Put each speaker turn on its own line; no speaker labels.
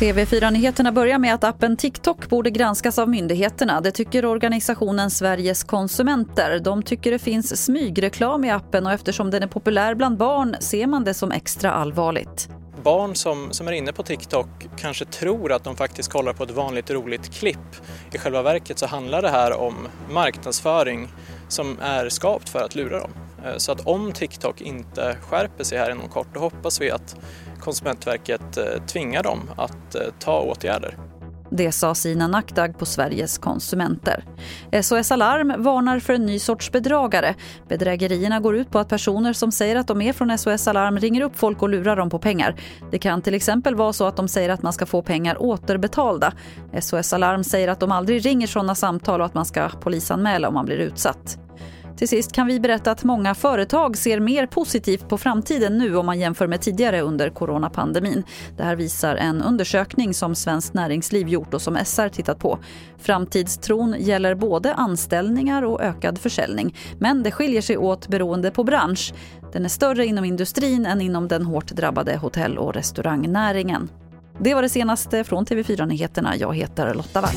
TV4-nyheterna börjar med att appen TikTok borde granskas av myndigheterna. Det tycker organisationen Sveriges konsumenter. De tycker det finns smygreklam i appen och eftersom den är populär bland barn ser man det som extra allvarligt.
Barn som, som är inne på TikTok kanske tror att de faktiskt kollar på ett vanligt roligt klipp. I själva verket så handlar det här om marknadsföring som är skapt för att lura dem. Eh, så att om TikTok inte skärper sig här inom kort då hoppas vi att Konsumentverket eh, tvingar dem att eh, ta åtgärder.
Det sa Sina Nakdag på Sveriges konsumenter. SOS Alarm varnar för en ny sorts bedragare. Bedrägerierna går ut på att personer som säger att de är från SOS Alarm ringer upp folk och lurar dem på pengar. Det kan till exempel vara så att de säger att man ska få pengar återbetalda. SOS Alarm säger att de aldrig ringer sådana samtal och att man ska polisanmäla om man blir utsatt. Till sist kan vi berätta att många företag ser mer positivt på framtiden nu om man jämför med tidigare under coronapandemin. Det här visar en undersökning som Svenskt Näringsliv gjort och som SR tittat på. Framtidstron gäller både anställningar och ökad försäljning. Men det skiljer sig åt beroende på bransch. Den är större inom industrin än inom den hårt drabbade hotell och restaurangnäringen. Det var det senaste från TV4 Nyheterna. Jag heter Lotta Wall.